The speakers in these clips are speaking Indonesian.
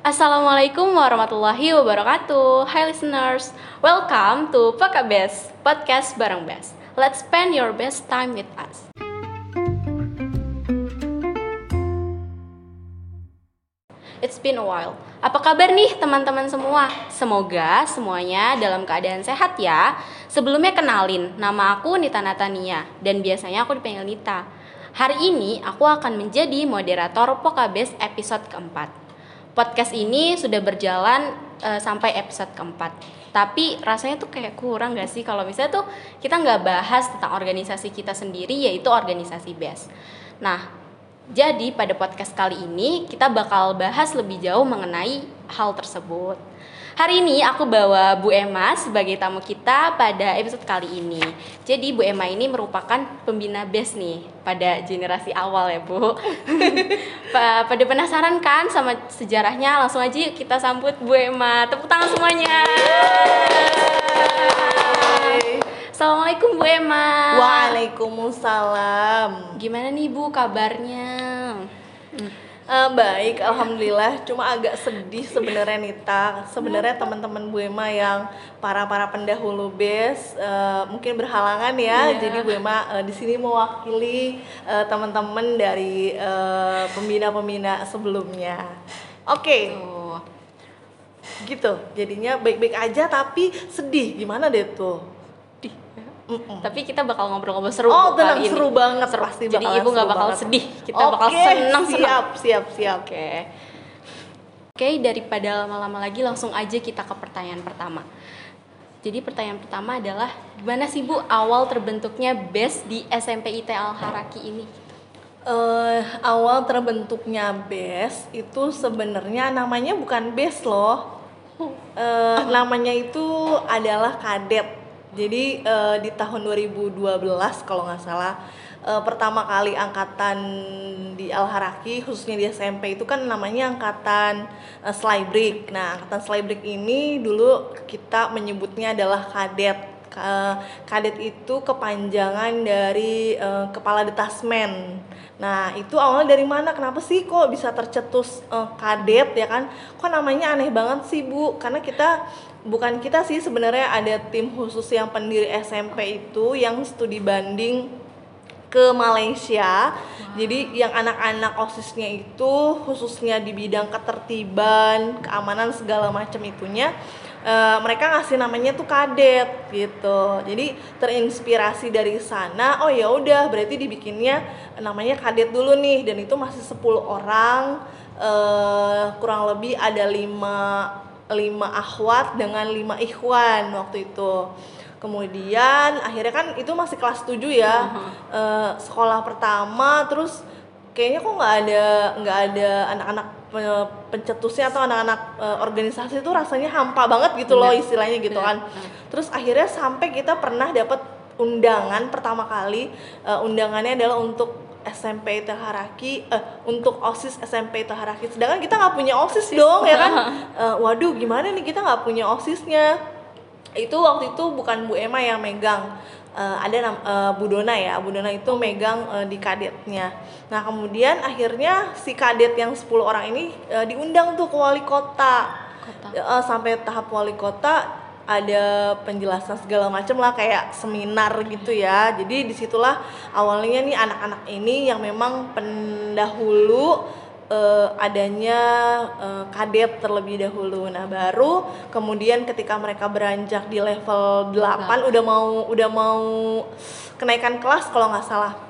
Assalamualaikum warahmatullahi wabarakatuh. Hi listeners, welcome to Paka Best podcast bareng Best. Let's spend your best time with us. It's been a while. Apa kabar nih teman-teman semua? Semoga semuanya dalam keadaan sehat ya. Sebelumnya kenalin, nama aku Nita Natania dan biasanya aku dipanggil Nita. Hari ini aku akan menjadi moderator Pokabes episode keempat. Podcast ini sudah berjalan uh, sampai episode keempat. Tapi rasanya tuh kayak kurang gak sih kalau misalnya tuh kita nggak bahas tentang organisasi kita sendiri yaitu organisasi BES. Nah, jadi pada podcast kali ini kita bakal bahas lebih jauh mengenai hal tersebut. Hari ini aku bawa Bu Emma sebagai tamu kita pada episode kali ini. Jadi Bu Emma ini merupakan pembina BES nih pada generasi awal ya Bu. pada penasaran kan sama sejarahnya? Langsung aja yuk kita sambut Bu Emma. Tepuk tangan semuanya. Assalamualaikum Bu Emma. Waalaikumsalam. Gimana nih Bu kabarnya? Uh, baik, alhamdulillah. Cuma agak sedih sebenarnya Nita. Sebenarnya teman-teman Bu Emma yang para para pendahulu bes uh, mungkin berhalangan ya. Yeah. Jadi Bu Emma uh, di sini mewakili uh, teman-teman dari pembina-pembina uh, sebelumnya. Oke. Okay. Gitu. Jadinya baik-baik aja tapi sedih. Gimana deh tuh? Mm-mm. Tapi kita bakal ngobrol-ngobrol seru Oh, tenang seru banget seru. pasti Jadi ibu nggak bakal banget. sedih. Kita Oke, bakal senang siap, siap, siap. Oke. Okay. Oke, okay, daripada lama-lama lagi langsung aja kita ke pertanyaan pertama. Jadi pertanyaan pertama adalah gimana sih Bu awal terbentuknya BES di SMP IT Al Haraki ini? Uh, awal terbentuknya BES itu sebenarnya namanya bukan BES loh. Uh, namanya itu adalah kadet jadi uh, di tahun 2012 kalau nggak salah uh, pertama kali angkatan di Al Haraki khususnya di SMP itu kan namanya angkatan uh, Slybreak. Nah, angkatan Slybreak ini dulu kita menyebutnya adalah kadet. Kadet itu kepanjangan dari uh, kepala detasmen. Nah, itu awalnya dari mana? Kenapa sih kok bisa tercetus uh, kadet ya kan? Kok namanya aneh banget sih, Bu? Karena kita bukan kita sih sebenarnya ada tim khusus yang pendiri SMP itu yang studi banding ke Malaysia. Wow. Jadi yang anak-anak OSISnya itu khususnya di bidang ketertiban, keamanan segala macam itunya uh, mereka ngasih namanya tuh kadet gitu. Jadi terinspirasi dari sana, oh ya udah berarti dibikinnya namanya kadet dulu nih dan itu masih 10 orang uh, kurang lebih ada lima lima akhwat dengan lima ikhwan waktu itu. Kemudian akhirnya kan itu masih kelas 7 ya. Uh-huh. uh, sekolah pertama terus kayaknya kok nggak ada nggak ada anak-anak pencetusnya atau anak-anak uh, organisasi itu rasanya hampa banget gitu loh istilahnya gitu kan. terus akhirnya sampai kita pernah dapat undangan pertama kali. Uh, undangannya adalah untuk SMP Taharaki uh, untuk osis SMP Taharaki. Sedangkan kita nggak punya osis dong ya kan? Uh, waduh gimana nih kita nggak punya osisnya? Itu waktu itu bukan Bu Emma yang megang. Uh, ada uh, Bu Dona ya. Bu Dona itu megang uh, di kadetnya. Nah kemudian akhirnya si kadet yang 10 orang ini uh, diundang tuh ke wali kota, kota. Uh, sampai tahap wali kota ada penjelasan segala macam lah kayak seminar gitu ya jadi di situlah awalnya nih anak-anak ini yang memang pendahulu uh, adanya uh, kadet terlebih dahulu. Nah, baru kemudian ketika mereka beranjak di level 8 nah. udah mau udah mau kenaikan kelas kalau nggak salah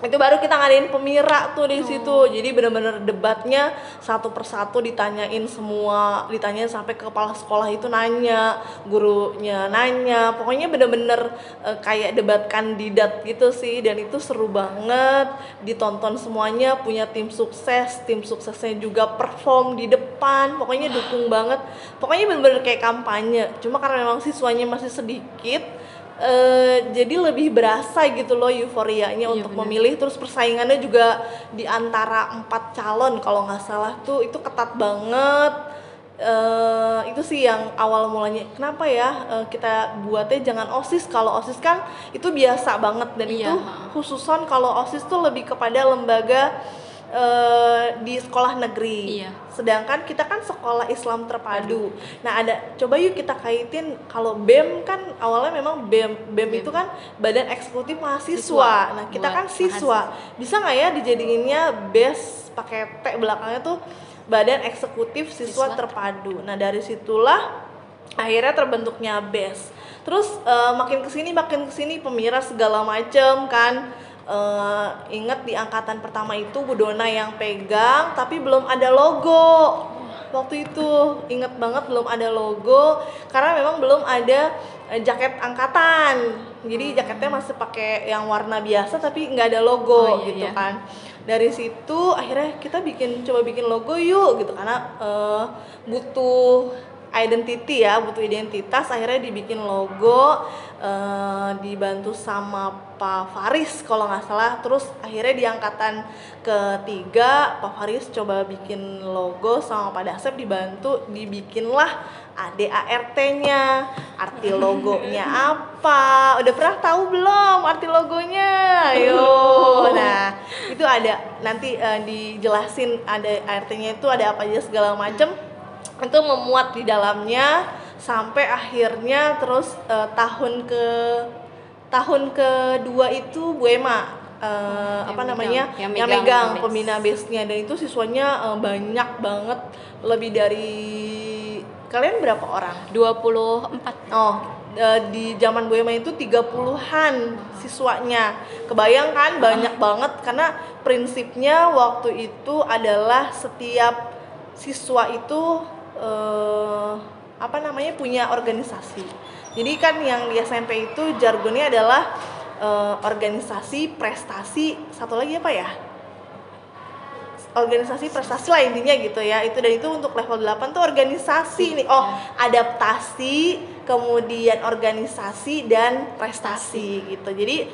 itu baru kita ngadain pemira tuh di situ. Oh. jadi bener-bener debatnya satu persatu ditanyain semua ditanyain sampai ke kepala sekolah itu nanya gurunya nanya. Pokoknya bener-bener uh, kayak debat kandidat gitu sih. Dan itu seru banget. Ditonton semuanya punya tim sukses. Tim suksesnya juga perform di depan. Pokoknya dukung banget. Pokoknya bener-bener kayak kampanye. Cuma karena memang siswanya masih sedikit uh, jadi lebih berasa gitu loh euforianya iya, untuk bener. memilih terus persaingannya juga di antara empat calon kalau nggak salah tuh itu ketat banget uh, itu sih yang awal mulanya kenapa ya uh, kita buatnya jangan osis kalau osis kan itu biasa banget dan iya. itu khususon kalau osis tuh lebih kepada lembaga eh, di sekolah negeri. Iya. Sedangkan kita kan sekolah Islam terpadu. Nah, ada coba yuk kita kaitin kalau BEM kan awalnya memang BEM BEM, BEM. itu kan Badan Eksekutif Mahasiswa. Siswa. Nah, kita Buat kan siswa. Bisa nggak ya dijadiinnya BES pakai T belakangnya tuh Badan Eksekutif Siswa, Siswa. Terpadu. Nah, dari situlah akhirnya terbentuknya BES. Terus eh, makin ke sini makin ke sini pemiras segala macem kan Eh, ingat di angkatan pertama itu Bu Dona yang pegang tapi belum ada logo. Waktu itu inget banget belum ada logo karena memang belum ada eh, jaket angkatan. Jadi jaketnya masih pakai yang warna biasa tapi nggak ada logo Oh, iya, gitu iya. kan. Dari situ akhirnya kita bikin coba bikin logo yuk gitu. Karena eh, butuh identity ya butuh identitas akhirnya dibikin logo eh, dibantu sama Pak Faris kalau nggak salah. Terus akhirnya di angkatan ketiga Pak Faris coba bikin logo sama Pak Dasep dibantu dibikinlah ADART-nya arti logonya apa? Udah pernah tahu belum arti logonya? Ayo. Nah itu ada nanti eh, dijelasin ada artinya itu ada apa aja segala macem itu memuat di dalamnya sampai akhirnya terus eh, tahun ke tahun kedua itu Bu Ema eh, Yang apa megang, namanya? yang yang megang megang base. pembina base-nya. Dan itu siswanya eh, banyak banget. Lebih dari kalian berapa orang? 24 Oh, di zaman Bu Ema itu 30-an siswanya. Kebayang kan? Banyak banget. Karena prinsipnya waktu itu adalah setiap siswa itu eh, apa namanya punya organisasi. Jadi kan yang di SMP itu jargonnya adalah eh, organisasi, prestasi, satu lagi apa ya? organisasi prestasi lah intinya gitu ya itu dan itu untuk level 8 tuh organisasi nih oh adaptasi kemudian organisasi dan prestasi gitu jadi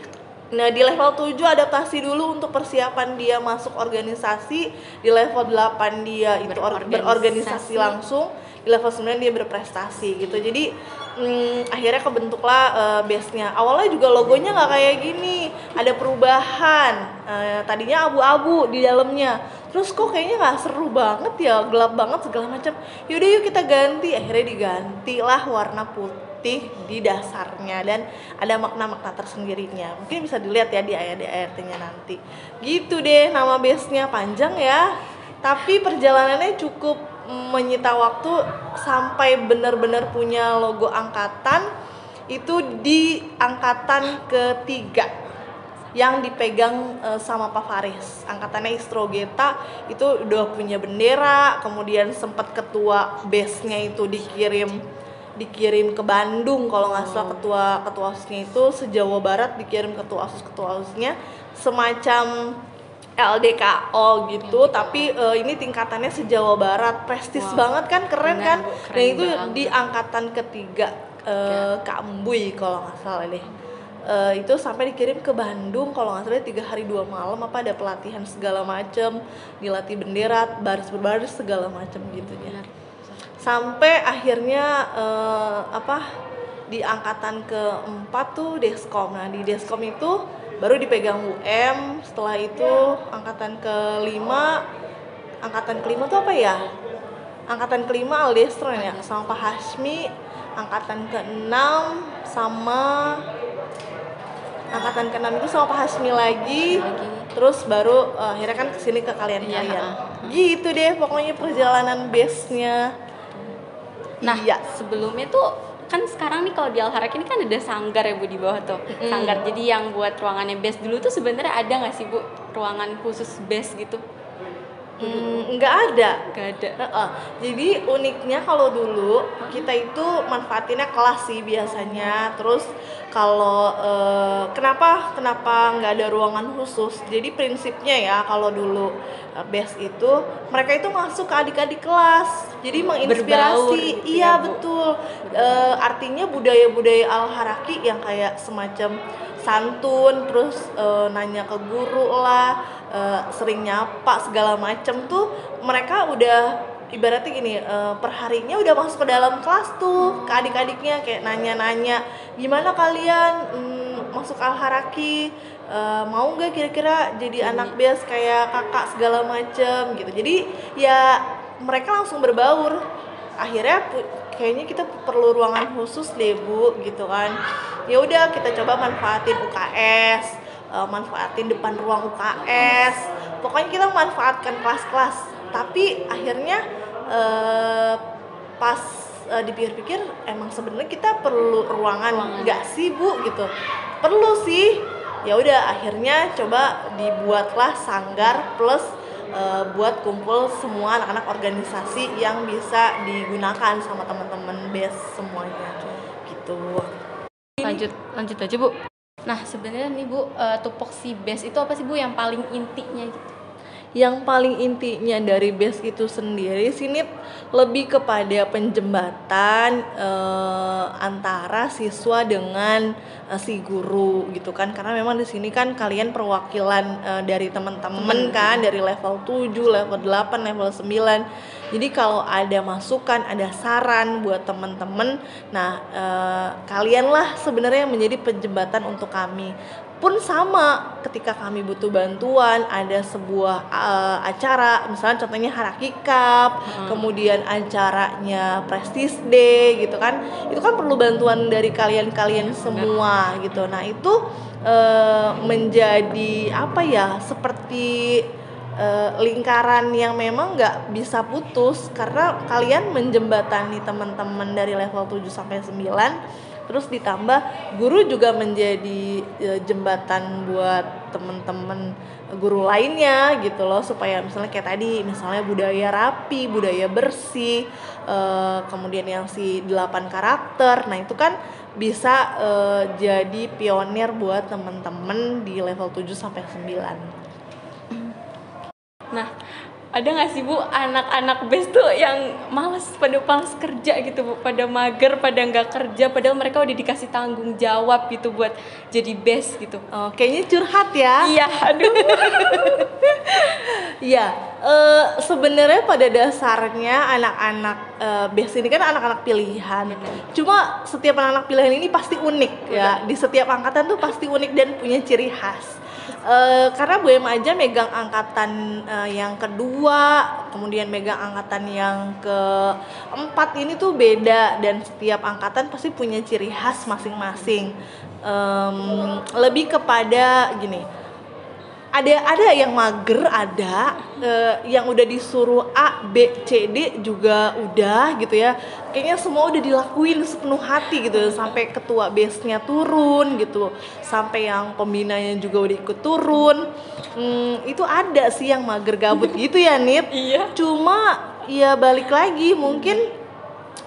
nah di level 7 adaptasi dulu untuk persiapan dia masuk organisasi. Di level 8 dia itu or- Berorganisasi. berorganisasi langsung. Di level 9 dia berprestasi gitu. Jadi hmm, akhirnya kebentuklah eh, base-nya. Awalnya juga logonya nggak kayak gini. Ada perubahan. Eh, tadinya abu-abu di dalamnya. Terus kok kayaknya nggak seru banget ya gelap banget segala macam. Yaudah yuk kita ganti. Akhirnya digantilah warna putih di dasarnya dan ada makna-makna tersendirinya. Mungkin bisa dilihat ya di ART-nya nanti. Gitu deh nama base-nya. Panjang ya. Tapi perjalanannya cukup menyita waktu sampai benar-benar punya logo angkatan. Itu di angkatan ketiga yang dipegang eh, sama Pak Faris. Angkatannya Istrogeta itu udah punya bendera. Kemudian sempat ketua base-nya itu dikirim dikirim ke Bandung kalau nggak salah ketua ketua OSIS-nya itu sejawa Barat dikirim ketua OSIS ketua OSIS-nya semacam LDKO gitu tapi eh, ini tingkatannya sejawa Barat. Prestis Wow. banget kan keren Benar, kan? Bu, dan keren itu banget. di angkatan ketiga eh, Kak Mbui kalau nggak salah deh. Eh, itu sampai dikirim ke Bandung kalau nggak salah tiga hari dua malam apa ada pelatihan segala macem dilatih bendera baris berbaris segala macem gitu ya. Sampai akhirnya eh, apa di angkatan keempat tuh deskom nah di deskom itu baru dipegang UM setelah itu angkatan kelima angkatan kelima tuh apa ya? Angkatan kelima Aldestron ya sama Pak Hasmi angkatan keenam sama angkatan keenam itu sama Pak Hasmi lagi. Lagi. terus baru eh, akhirnya kan ke sini ke kalian Iya, gitu deh pokoknya perjalanan base nya Nah, iya sebelumnya tuh kan sekarang nih kalau di Alharak ini kan ada sanggar ya Bu di bawah tuh. Mm-mm. Sanggar. Jadi yang buat ruangannya base dulu tuh sebenarnya ada nggak sih Bu ruangan khusus base gitu? Hmm, nggak ada Gak ada. Heeh. Jadi uniknya kalau dulu kita itu manfaatinnya kelas sih biasanya. Terus kalau eh, kenapa kenapa nggak ada ruangan khusus? Jadi prinsipnya ya kalau dulu eh, base itu mereka itu masuk ke adik-adik kelas. Jadi menginspirasi. gitu iya ya, betul. Eh, artinya budaya-budaya al haraki yang kayak semacam santun terus eh, nanya ke guru lah eh, sering nyapa segala macem tuh mereka udah ibaratnya gini eh, perharinya udah masuk ke dalam kelas tuh ke adik-adiknya kayak nanya-nanya gimana kalian? Mm, masuk al haraki uh, mau nggak kira-kira jadi anak bias kayak kakak segala macem? Gitu. Jadi ya mereka langsung berbaur. Akhirnya kayaknya kita perlu ruangan khusus deh bu gitu kan. Ya udah kita coba manfaatin UKS uh, manfaatin depan ruang UKS pokoknya kita manfaatkan kelas-kelas. Tapi akhirnya uh, pas uh, dipikir-pikir emang sebenarnya kita perlu ruangan. Nggak sih bu? Gitu. Perlu sih. Ya udah akhirnya coba dibuatlah sanggar plus uh, buat kumpul semua anak-anak organisasi yang bisa digunakan sama teman-teman base semuanya. Gitu. Lanjut lanjut aja bu nah sebenarnya nih bu uh, tupoksi base itu apa sih bu yang paling intinya gitu? Yang paling intinya dari base itu sendiri sini lebih kepada penjembatan uh, antara siswa dengan uh, si guru gitu kan. Karena memang di sini kan kalian perwakilan uh, dari teman-teman kan dari level 7, level 8, level 9. Jadi kalau ada masukan, ada saran buat teman-teman, nah uh, kalianlah sebenarnya yang menjadi penjembatan untuk kami. Pun sama ketika kami butuh bantuan ada sebuah uh, acara misalnya contohnya Haraki Cup hmm. kemudian acaranya Prestige Day gitu kan. Itu kan perlu bantuan dari kalian-kalian semua gitu. Nah itu uh, menjadi apa ya seperti uh, lingkaran yang memang nggak bisa putus karena kalian menjembatani teman-teman dari level 7 sampai 9 terus ditambah guru juga menjadi e, jembatan buat temen-temen guru lainnya gitu loh supaya misalnya kayak tadi misalnya budaya rapi budaya bersih e, kemudian yang si delapan karakter. Nah itu kan bisa e, jadi pionir buat temen-temen di level 7 sampai 9 Nah, ada nggak sih bu anak-anak best tuh yang males pada males kerja gitu bu? Pada mager pada nggak kerja padahal mereka udah dikasih tanggung jawab gitu buat jadi best gitu. Oh kayaknya curhat ya. Iya aduh. Iya, uh, sebenarnya pada dasarnya anak-anak uh, best ini kan anak-anak pilihan. Cuma setiap anak-anak pilihan ini pasti unik ya. Di setiap angkatan tuh pasti unik dan punya ciri khas uh, karena Bu Emma aja megang angkatan uh, yang kedua, kemudian megang angkatan yang keempat ini tuh beda dan setiap angkatan pasti punya ciri khas masing-masing. Um, lebih kepada gini ada ada yang mager ada uh, yang udah disuruh A B C D juga udah gitu ya. Kayaknya semua udah dilakuin sepenuh hati gitu sampai ketua base-nya turun gitu. Sampai yang pembinanya juga udah ikut turun. Hmm, itu ada sih yang mager gabut gitu ya Nit iya. Cuma ya balik lagi mungkin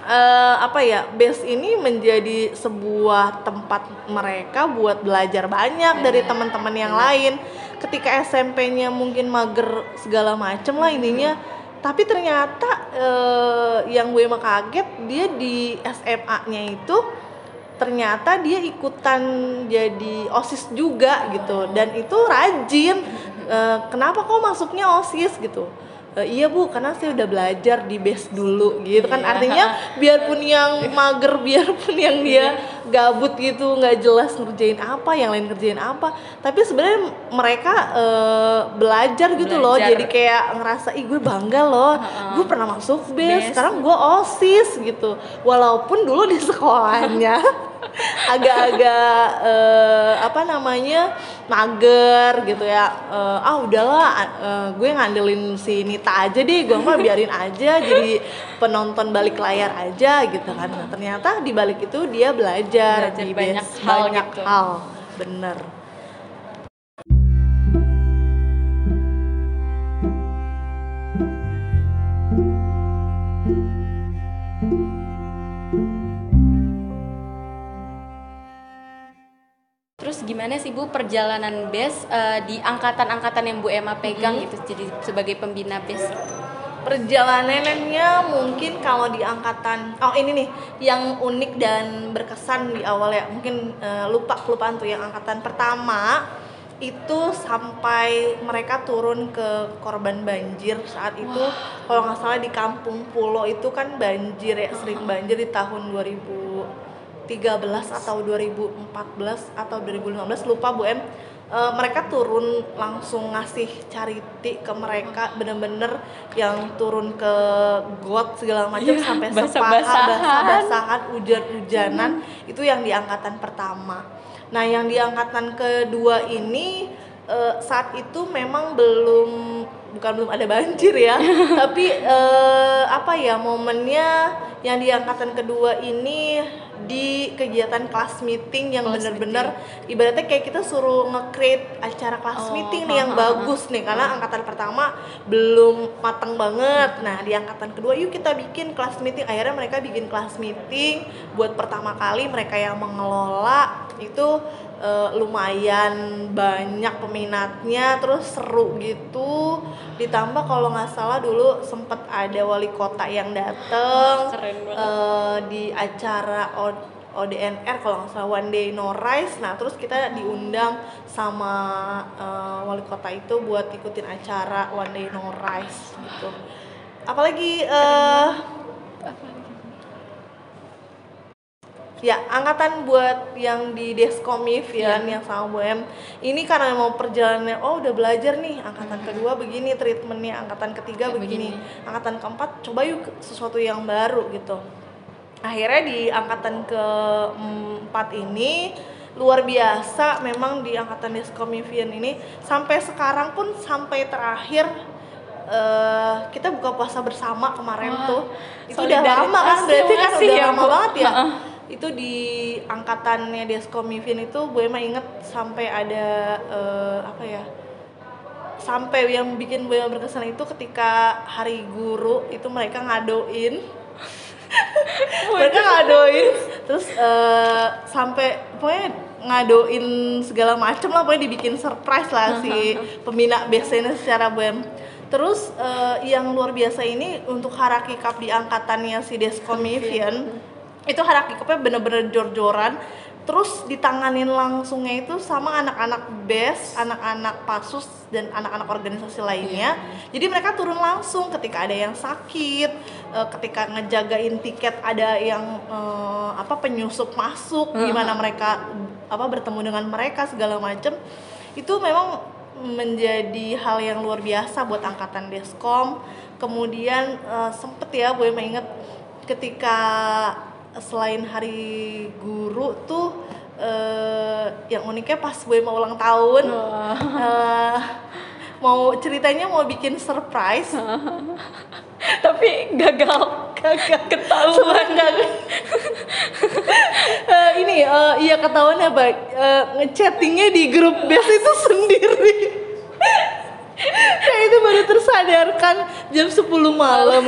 uh, apa ya base ini menjadi sebuah tempat mereka buat belajar banyak dari teman-teman yang lain ketika SMP-nya mungkin mager segala macem lah ininya. Tapi ternyata eh, yang gue mah kaget dia di SMA-nya itu ternyata dia ikutan jadi osis juga gitu. Dan itu rajin. Eh, kenapa kok masuknya osis gitu e, iya bu karena saya udah belajar di base dulu gitu kan iya. artinya biarpun yang mager biarpun yang dia iya. gabut gitu nggak jelas ngerjain apa yang lain ngerjain apa tapi sebenarnya mereka e, belajar gitu belajar. loh jadi kayak ngerasa ih gue bangga loh gue pernah masuk base, base. sekarang gue osis gitu walaupun dulu di sekolahnya agak-agak uh, apa namanya mager gitu ya. Uh, ah udahlah uh, gue ngandelin si Nita aja deh gue mah biarin aja jadi penonton balik layar aja gitu kan. Nah, ternyata di balik itu dia belajar, belajar di banyak hal banyak gitu. hal. Bener gimana sih Bu perjalanan BES uh, di angkatan-angkatan yang Bu Emma pegang hmm. gitu jadi sebagai pembina BES? Perjalanannya mungkin kalau di angkatan oh ini nih yang unik dan berkesan di awal ya mungkin uh, lupa kelupaan tuh yang angkatan pertama itu sampai mereka turun ke korban banjir saat itu kalau nggak salah di kampung Pulau itu kan banjir ya sering banjir di tahun 2000 2013 atau 2014 atau 2015 lupa Bu Em. Eh, mereka turun langsung ngasih charity ke mereka bener-bener yang turun ke got segala macam Iya, sampai basah-basahan. sepaha basah-basahan hujan-hujanan itu yang di angkatan pertama. Nah yang di angkatan kedua ini eh, saat itu memang belum bukan belum ada banjir ya. Tapi eh, apa ya momennya yang di angkatan kedua ini di kegiatan kelas meeting yang Kelas bener-bener ibaratnya kayak kita suruh nge-create acara kelas Oh, meeting nih yang bagus nih karena angkatan pertama belum matang banget. Nah di angkatan kedua yuk kita bikin kelas meeting. Akhirnya mereka bikin kelas meeting buat pertama kali mereka yang mengelola. Itu eh, lumayan banyak peminatnya terus seru gitu. Ditambah kalau nggak salah dulu sempet ada wali kota yang dateng eh, di acara O- ODNR kalau nggak salah One Day No Rise. Nah terus kita diundang sama eh, wali kota itu buat ikutin acara One Day No Rise gitu. Apalagi eh ya angkatan buat yang di Deskomif ya Iya. yang sama Bu Em ini karena mau perjalanannya oh udah belajar nih angkatan kedua begini treatmentnya angkatan ketiga Kayak begini. begini. angkatan keempat coba yuk sesuatu yang baru gitu akhirnya di angkatan keempat ini luar biasa memang di angkatan Deskomivian ini sampai sekarang pun sampai terakhir eh, kita buka puasa bersama kemarin Wah, tuh itu udah lama kan berarti kan udah ya, lama Bu. banget ya Heeh. Itu di angkatannya Deskomivian itu Bu Emma inget sampai ada eh, apa ya sampai yang bikin Emma berkesan itu ketika hari guru itu mereka ngadoin. Mereka ngadoin terus eh, sampai pokoknya ngadoin segala macem lah pokoknya dibikin surprise lah si pembina biasanya secara BEM. Terus eh, yang luar biasa ini untuk harakikap di angkatannya si Deskomivian itu harakikapnya bener-bener jor-joran terus ditanganin langsungnya itu sama anak-anak BES, anak-anak pasus dan anak-anak organisasi lainnya. Jadi mereka turun langsung ketika ada yang sakit, eh, ketika ngejagain tiket ada yang eh, apa penyusup masuk, gimana mereka apa bertemu dengan mereka segala macem. Itu memang menjadi hal yang luar biasa buat angkatan Deskom. Kemudian eh, sempet ya, gue inget ketika selain hari guru tuh eh, yang uniknya pas gue mau ulang tahun. Eh, mau ceritanya mau bikin surprise. Tapi gagal. kagak Ketahuan. Sebenarnya Eh, ini eh, iya ketahuan ya baik Eh, ngechattingnya di grup biasa itu sendiri. Kayak itu baru tersadarkan jam 10 malam.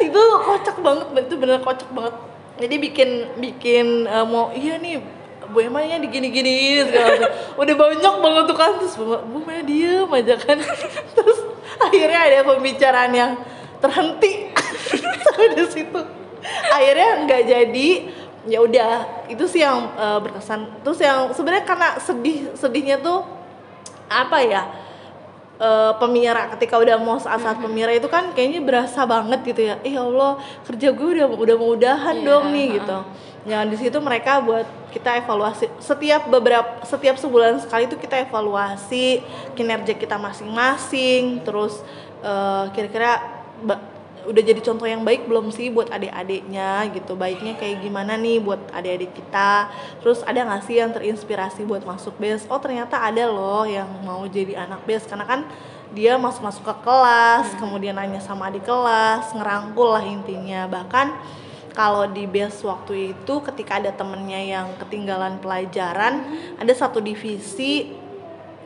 Itu kocak banget itu bener kocak banget jadi bikin bikin eh, mau iya nih Bu Emanya digini-gini segala. Udah banyak banget tuh kan terus Bu Bu diem aja kan. Terus akhirnya ada pembicaraan yang terhenti sampai di situ. Akhirnya nggak jadi ya udah itu sih yang eh, berkesan. Terus yang sebenarnya karena sedih sedihnya tuh apa ya? Eh, pemira ketika udah mau saat-saat pemira itu kan kayaknya berasa banget gitu ya. Eh ya Allah, kerja gue udah udah mau udahan Iya, dong nih gitu. Yang di situ mereka buat kita evaluasi setiap beberapa setiap sebulan sekali itu kita evaluasi kinerja kita masing-masing, terus eh, kira-kira ba- udah jadi contoh yang baik belum sih buat adik-adiknya gitu? Baiknya kayak gimana nih buat adik-adik kita? Terus ada nggak sih yang terinspirasi buat masuk bes oh ternyata ada loh yang mau jadi anak bes karena kan dia masuk masuk ke kelas kemudian nanya sama adik kelas ngerangkul lah intinya. Bahkan kalau di base waktu itu ketika ada temennya yang ketinggalan pelajaran ada satu divisi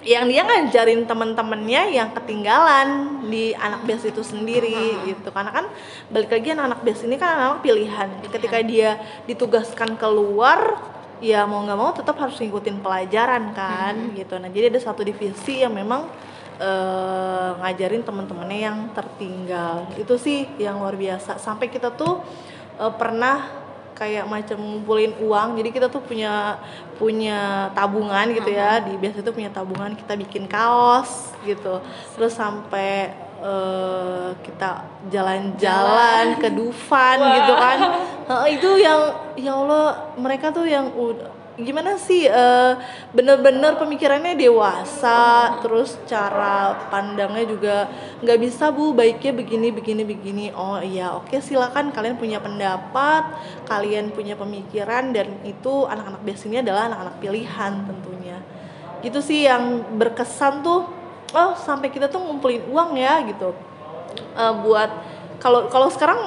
yang dia ngajarin temen-temennya yang ketinggalan di anak base itu sendiri gitu. Karena kan balik lagi anak-anak base ini kan anak pilihan. Ketika dia ditugaskan keluar ya mau nggak mau tetap harus ngikutin pelajaran kan gitu. Nah jadi ada satu divisi yang memang eh, ngajarin temen-temennya yang tertinggal. Itu sih yang luar biasa. Sampai kita tuh eh, pernah kayak macam ngumpulin uang. Jadi kita tuh punya punya tabungan gitu ya. Di biasa itu punya tabungan kita bikin kaos gitu. Terus sampai eh, kita jalan-jalan ke Dufan gitu kan. Heeh, itu yang ya Allah mereka tuh yang udah gimana sih eh, bener-bener pemikirannya dewasa terus cara pandangnya juga nggak bisa bu? Baiknya begini begini begini. Oh iya oke silakan kalian punya pendapat kalian punya pemikiran dan itu anak-anak biasanya adalah anak-anak pilihan tentunya. Gitu sih yang berkesan tuh oh sampai kita tuh ngumpulin uang ya gitu. Eh, buat kalau kalau sekarang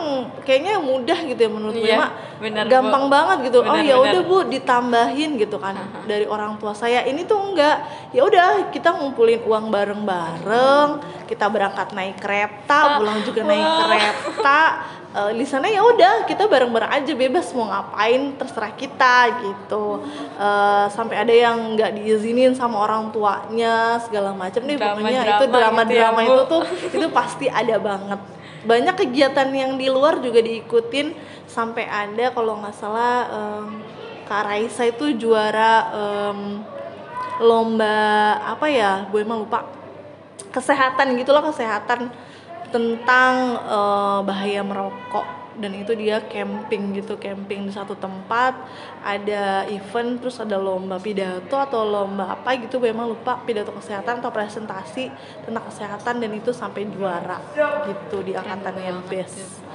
kayaknya mudah gitu ya menurut Iya, Mak. benar, gampang Bu. banget gitu. Oh Benar, ya udah bu ditambahin gitu kan dari orang tua saya. Ini tuh enggak. Ya udah kita ngumpulin uang bareng-bareng kita berangkat naik kereta pulang juga naik kereta. Eh, di sana ya udah kita bareng-bareng aja bebas mau ngapain terserah kita gitu. Eh, sampai ada yang nggak diizinin sama orang tuanya segala macam deh. Pokoknya itu Drama-drama drama-drama gitu ya, itu Bu. tuh itu pasti ada banget banyak kegiatan yang di luar juga diikutin. Sampai ada kalau nggak salah em, Kak Raisa itu juara em, lomba apa ya gue emang lupa. Kesehatan gitulah kesehatan tentang eh, bahaya merokok dan itu dia camping gitu camping di satu tempat ada event terus ada lomba pidato atau lomba apa gitu gue emang lupa pidato kesehatan atau presentasi tentang kesehatan dan itu sampai juara gitu di angkatannya best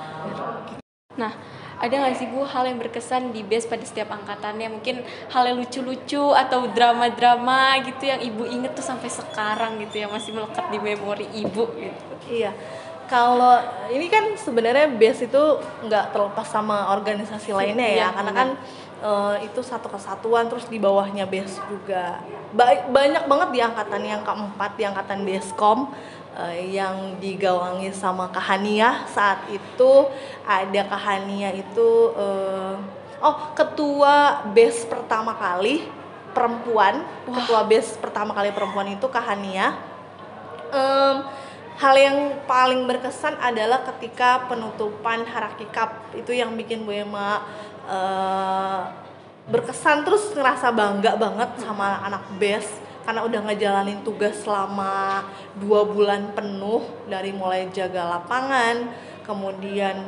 Nah, ada nggak sih Bu hal yang berkesan di base pada setiap angkatannya? Mungkin hal yang lucu-lucu atau drama-drama gitu yang Ibu inget tuh sampai sekarang gitu yang masih melekat di memori Ibu gitu. Iya. Kalau ini kan sebenarnya BES itu nggak terlepas sama organisasi lainnya ya, Iya, karena benar. kan eh, itu satu kesatuan terus di bawahnya BES juga. Ba- banyak banget di angkatan yang keempat di angkatan Deskom eh, yang digawangi sama Kahania saat itu ada Kahania itu eh, oh ketua BES pertama kali perempuan, ketua BES pertama kali perempuan itu Kahania. Em, hal yang paling berkesan adalah ketika penutupan Haraki Cup. Itu yang bikin Bu Emma eh, berkesan terus ngerasa bangga banget sama anak BES. Karena udah ngejalanin tugas selama dua bulan penuh dari mulai jaga lapangan kemudian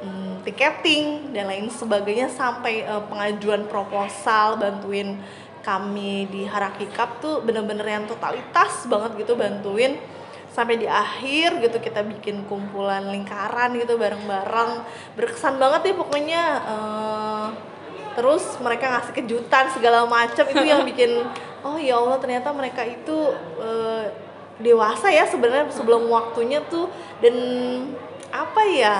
mm, tiketing dan lain sebagainya sampai eh, pengajuan proposal bantuin kami di Haraki Cup tuh bener-bener yang totalitas banget gitu bantuin sampai di akhir gitu kita bikin kumpulan lingkaran gitu bareng-bareng. Berkesan banget ya pokoknya eh, terus mereka ngasih kejutan segala macam itu yang bikin oh ya Allah ternyata mereka itu eh, dewasa ya sebenarnya sebelum waktunya tuh. Dan apa ya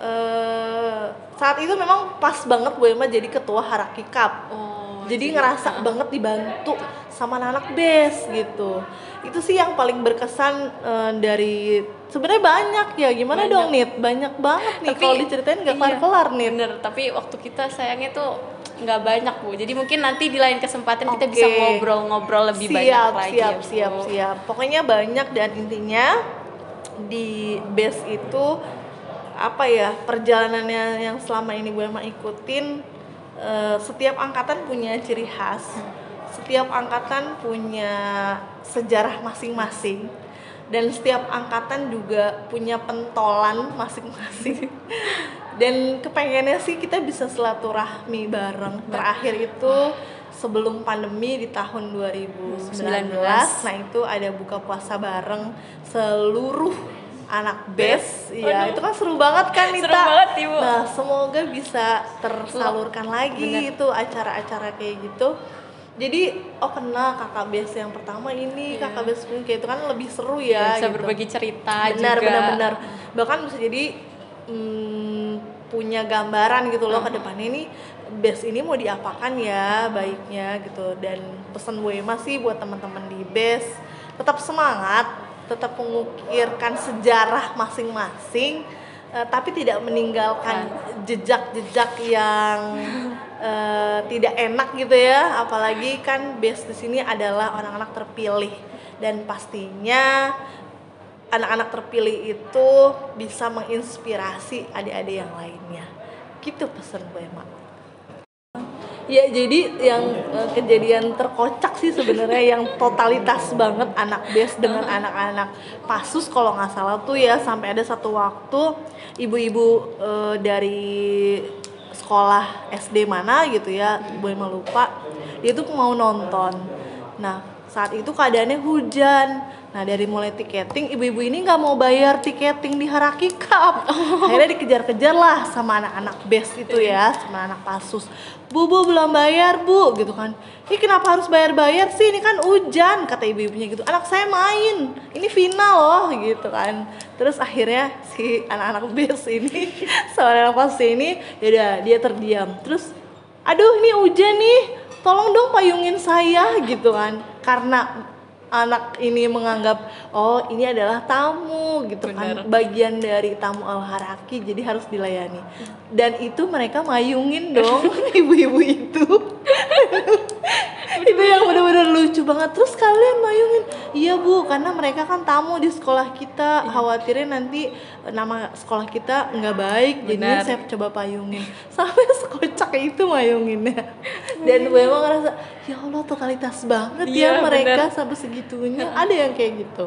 eh saat itu memang pas banget Bu Emma jadi ketua Haraki Cup Oh, jadi ngerasa banget dibantu sama anak-anak bes gitu itu sih yang paling berkesan eh, dari sebenarnya banyak ya gimana Banyak. dong Nit banyak banget nih kalau diceritain nggak iya, kelar-kelar Nit Bener, tapi waktu kita sayangnya tuh nggak banyak Bu. Jadi mungkin nanti di lain kesempatan kita Oke. bisa ngobrol-ngobrol lebih banyak siap lagi siap ya, Bu. siap siap pokoknya banyak dan intinya di base itu apa ya perjalanannya yang selama ini gue emang ikutin eh, setiap angkatan punya ciri khas. Setiap angkatan punya sejarah masing-masing. Dan setiap angkatan juga punya pentolan masing-masing. Dan kepengennya sih kita bisa silaturahmi bareng. Terakhir itu sebelum pandemi di tahun 2019 nah itu ada buka puasa bareng seluruh anak bes iya Aduh. itu kan seru banget kan Seru Nita banget, Ibu. nah semoga bisa tersalurkan lagi Bener. itu acara-acara kayak gitu jadi oh kenal kakak bes yang pertama ini Iya. kakak bes ini kayak itu kan lebih seru ya bisa gitu berbagi cerita benar juga. benar benar bahkan bisa jadi mm, punya gambaran gitu loh ke depannya ini base ini mau diapakan ya baiknya gitu dan pesan gue masih buat teman-teman di base tetap semangat tetap mengukirkan sejarah masing-masing eh, tapi tidak meninggalkan jejak-jejak yang eh, tidak enak gitu ya. Apalagi kan base di sini adalah orang-anak terpilih. Dan pastinya anak-anak terpilih itu bisa menginspirasi adik-adik yang lainnya. Gitu pesan gue mak Ya jadi yang uh, kejadian terkocak sih sebenarnya yang totalitas banget anak BES dengan anak-anak pasus kalau nggak salah tuh ya sampai ada satu waktu ibu-ibu uh, dari sekolah SD mana gitu ya, gue lupa, dia tuh mau nonton. Nah saat itu keadaannya hujan Nah dari mulai tiketing, ibu-ibu ini nggak mau bayar tiketing di Haraki Cup. Oh. Akhirnya dikejar-kejar lah sama anak-anak best itu ya, sama anak pasus. Bu, bu belum bayar bu, gitu kan. Ini kenapa harus bayar-bayar sih? Ini kan hujan, kata ibu-ibunya gitu. Anak saya main, ini final loh, gitu kan. Terus akhirnya si anak-anak best ini, sama anak pasus ini, ya dia terdiam. Terus, aduh ini hujan nih, tolong dong payungin saya, gitu kan. Karena anak ini menganggap oh ini adalah tamu gitu kan, Bener. kan bagian dari tamu al haraki jadi harus dilayani dan itu mereka mayungin dong ibu-ibu itu itu yang benar-benar lucu banget. Terus kalian mayungin iya bu karena mereka kan tamu di sekolah kita. Iya. khawatirnya nanti nama sekolah kita nggak baik jadi saya coba payungin. Sampai sekocak itu mayunginnya. Dan gue emang ngerasa ya allah totalitas banget ya, ya mereka bener. sampai segitunya. Ada yang kayak gitu?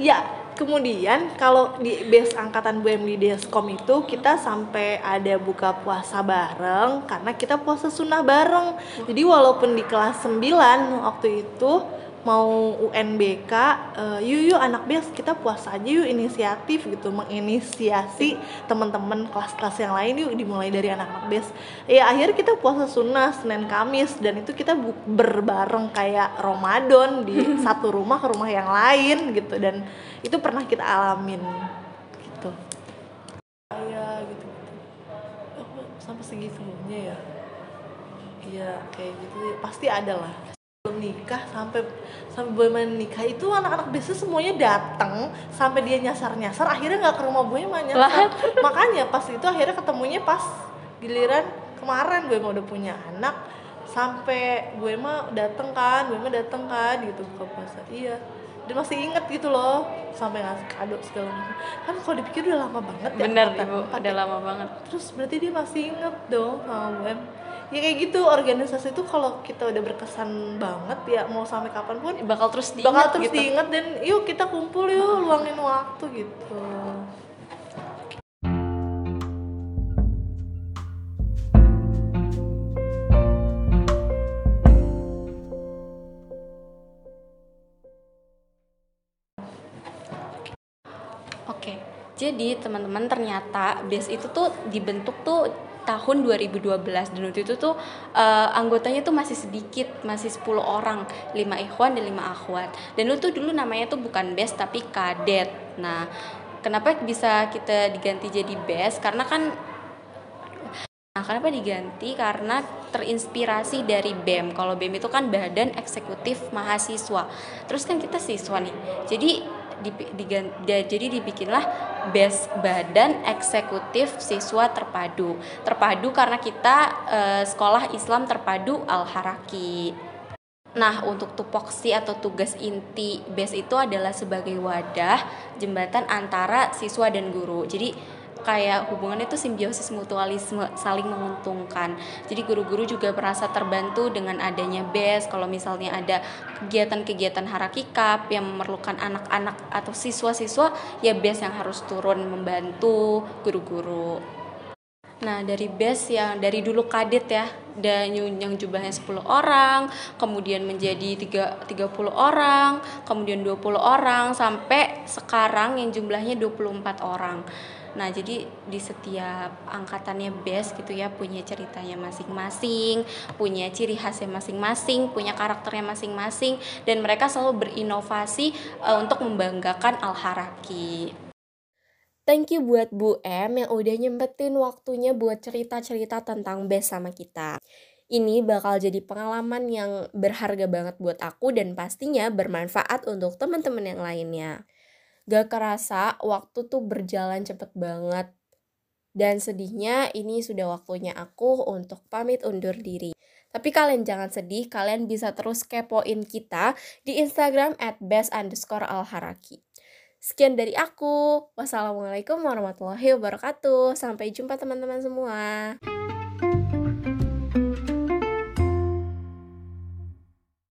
Ya kemudian kalau di base angkatan BEM di Deskom itu kita sampai ada buka puasa bareng karena kita puasa sunnah bareng. Jadi walaupun di kelas 9 waktu itu mau UNBK uh, eh, yuk yuk anak BES kita puasa aja yuk inisiatif gitu menginisiasi teman-teman kelas-kelas yang lain yuk dimulai dari anak-anak BES ya akhirnya kita puasa sunnah Senin Kamis dan itu kita berbareng kayak Ramadan di satu rumah ke rumah yang lain gitu dan itu pernah kita alamin gitu. Ya gitu, Oh, sampai segitunya ya? Iya kayak gitu. Pasti ada lah belum nikah sampai sampai boy nikah itu anak-anak biasa semuanya datang sampai dia nyasar nyasar akhirnya nggak ke rumah boy mah nyasar. Makanya pas itu akhirnya ketemunya pas giliran kemarin gue mau udah punya anak sampai gue mah dateng kan gue mah dateng kan gitu buka puasa iya. Dia masih inget gitu loh sampai ngasih kado segala macam. Kan kalau dipikir udah lama banget ya bener ibu udah lama banget. Terus berarti dia masih inget dong sama gue ya kayak gitu organisasi itu kalau kita udah berkesan banget ya mau sampai kapan pun bakal terus diinget bakal terus gitu. diinget dan yuk kita kumpul yuk luangin waktu gitu Jadi teman-teman ternyata BES itu tuh dibentuk tuh tahun 2012 dan waktu itu tuh uh, anggotanya tuh masih sedikit, masih 10 orang, 5 ikhwan dan 5 akhwat. Dan itu tuh dulu namanya tuh bukan BES tapi kadet. Nah, kenapa bisa kita diganti jadi BES? Karena kan Nah, kenapa diganti? Karena terinspirasi dari BEM. Kalau BEM itu kan Badan Eksekutif Mahasiswa. Terus kan kita siswa nih. Jadi di, di, jadi dibikinlah best badan eksekutif siswa terpadu terpadu karena kita uh, sekolah Islam terpadu al haraki Nah, untuk tupoksi atau tugas inti BES itu adalah sebagai wadah jembatan antara siswa dan guru. Jadi kayak hubungannya itu simbiosis mutualisme saling menguntungkan. Jadi guru-guru juga merasa terbantu dengan adanya BES kalau misalnya ada kegiatan-kegiatan harakikap yang memerlukan anak-anak atau siswa-siswa ya BES yang harus turun membantu guru-guru. Nah, dari BES yang dari dulu kadet ya, dan yang jumlahnya 10 orang, kemudian menjadi 3, 30 orang, kemudian 20 orang, sampai sekarang yang jumlahnya 24 orang. Nah, jadi di setiap angkatannya best gitu ya punya ceritanya masing-masing, punya ciri khasnya masing-masing, punya karakternya masing-masing dan mereka selalu berinovasi uh, untuk membanggakan Al-Haraki. Thank you buat Bu M yang udah nyempetin waktunya buat cerita-cerita tentang best sama kita. Ini bakal jadi pengalaman yang berharga banget buat aku dan pastinya bermanfaat untuk teman-teman yang lainnya. Gak kerasa waktu tuh berjalan cepet banget. Dan sedihnya ini sudah waktunya aku untuk pamit undur diri. Tapi kalian jangan sedih, kalian bisa terus kepoin kita di Instagram at best underscore alharaki. Sekian dari aku. Wassalamualaikum warahmatullahi wabarakatuh. Sampai jumpa teman-teman semua.